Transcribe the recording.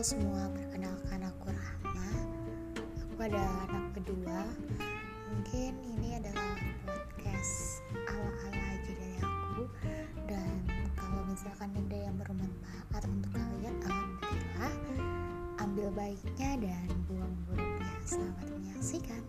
Halo semua, perkenalkan aku Rahma. Aku ada anak kedua. Mungkin ini adalah podcast ala-ala aja dari aku. Dan kalau misalkan ada yang bermanfaat untuk kalian, alhamdulillah. Ambil baiknya dan buang buruknya. Selamat menyaksikan.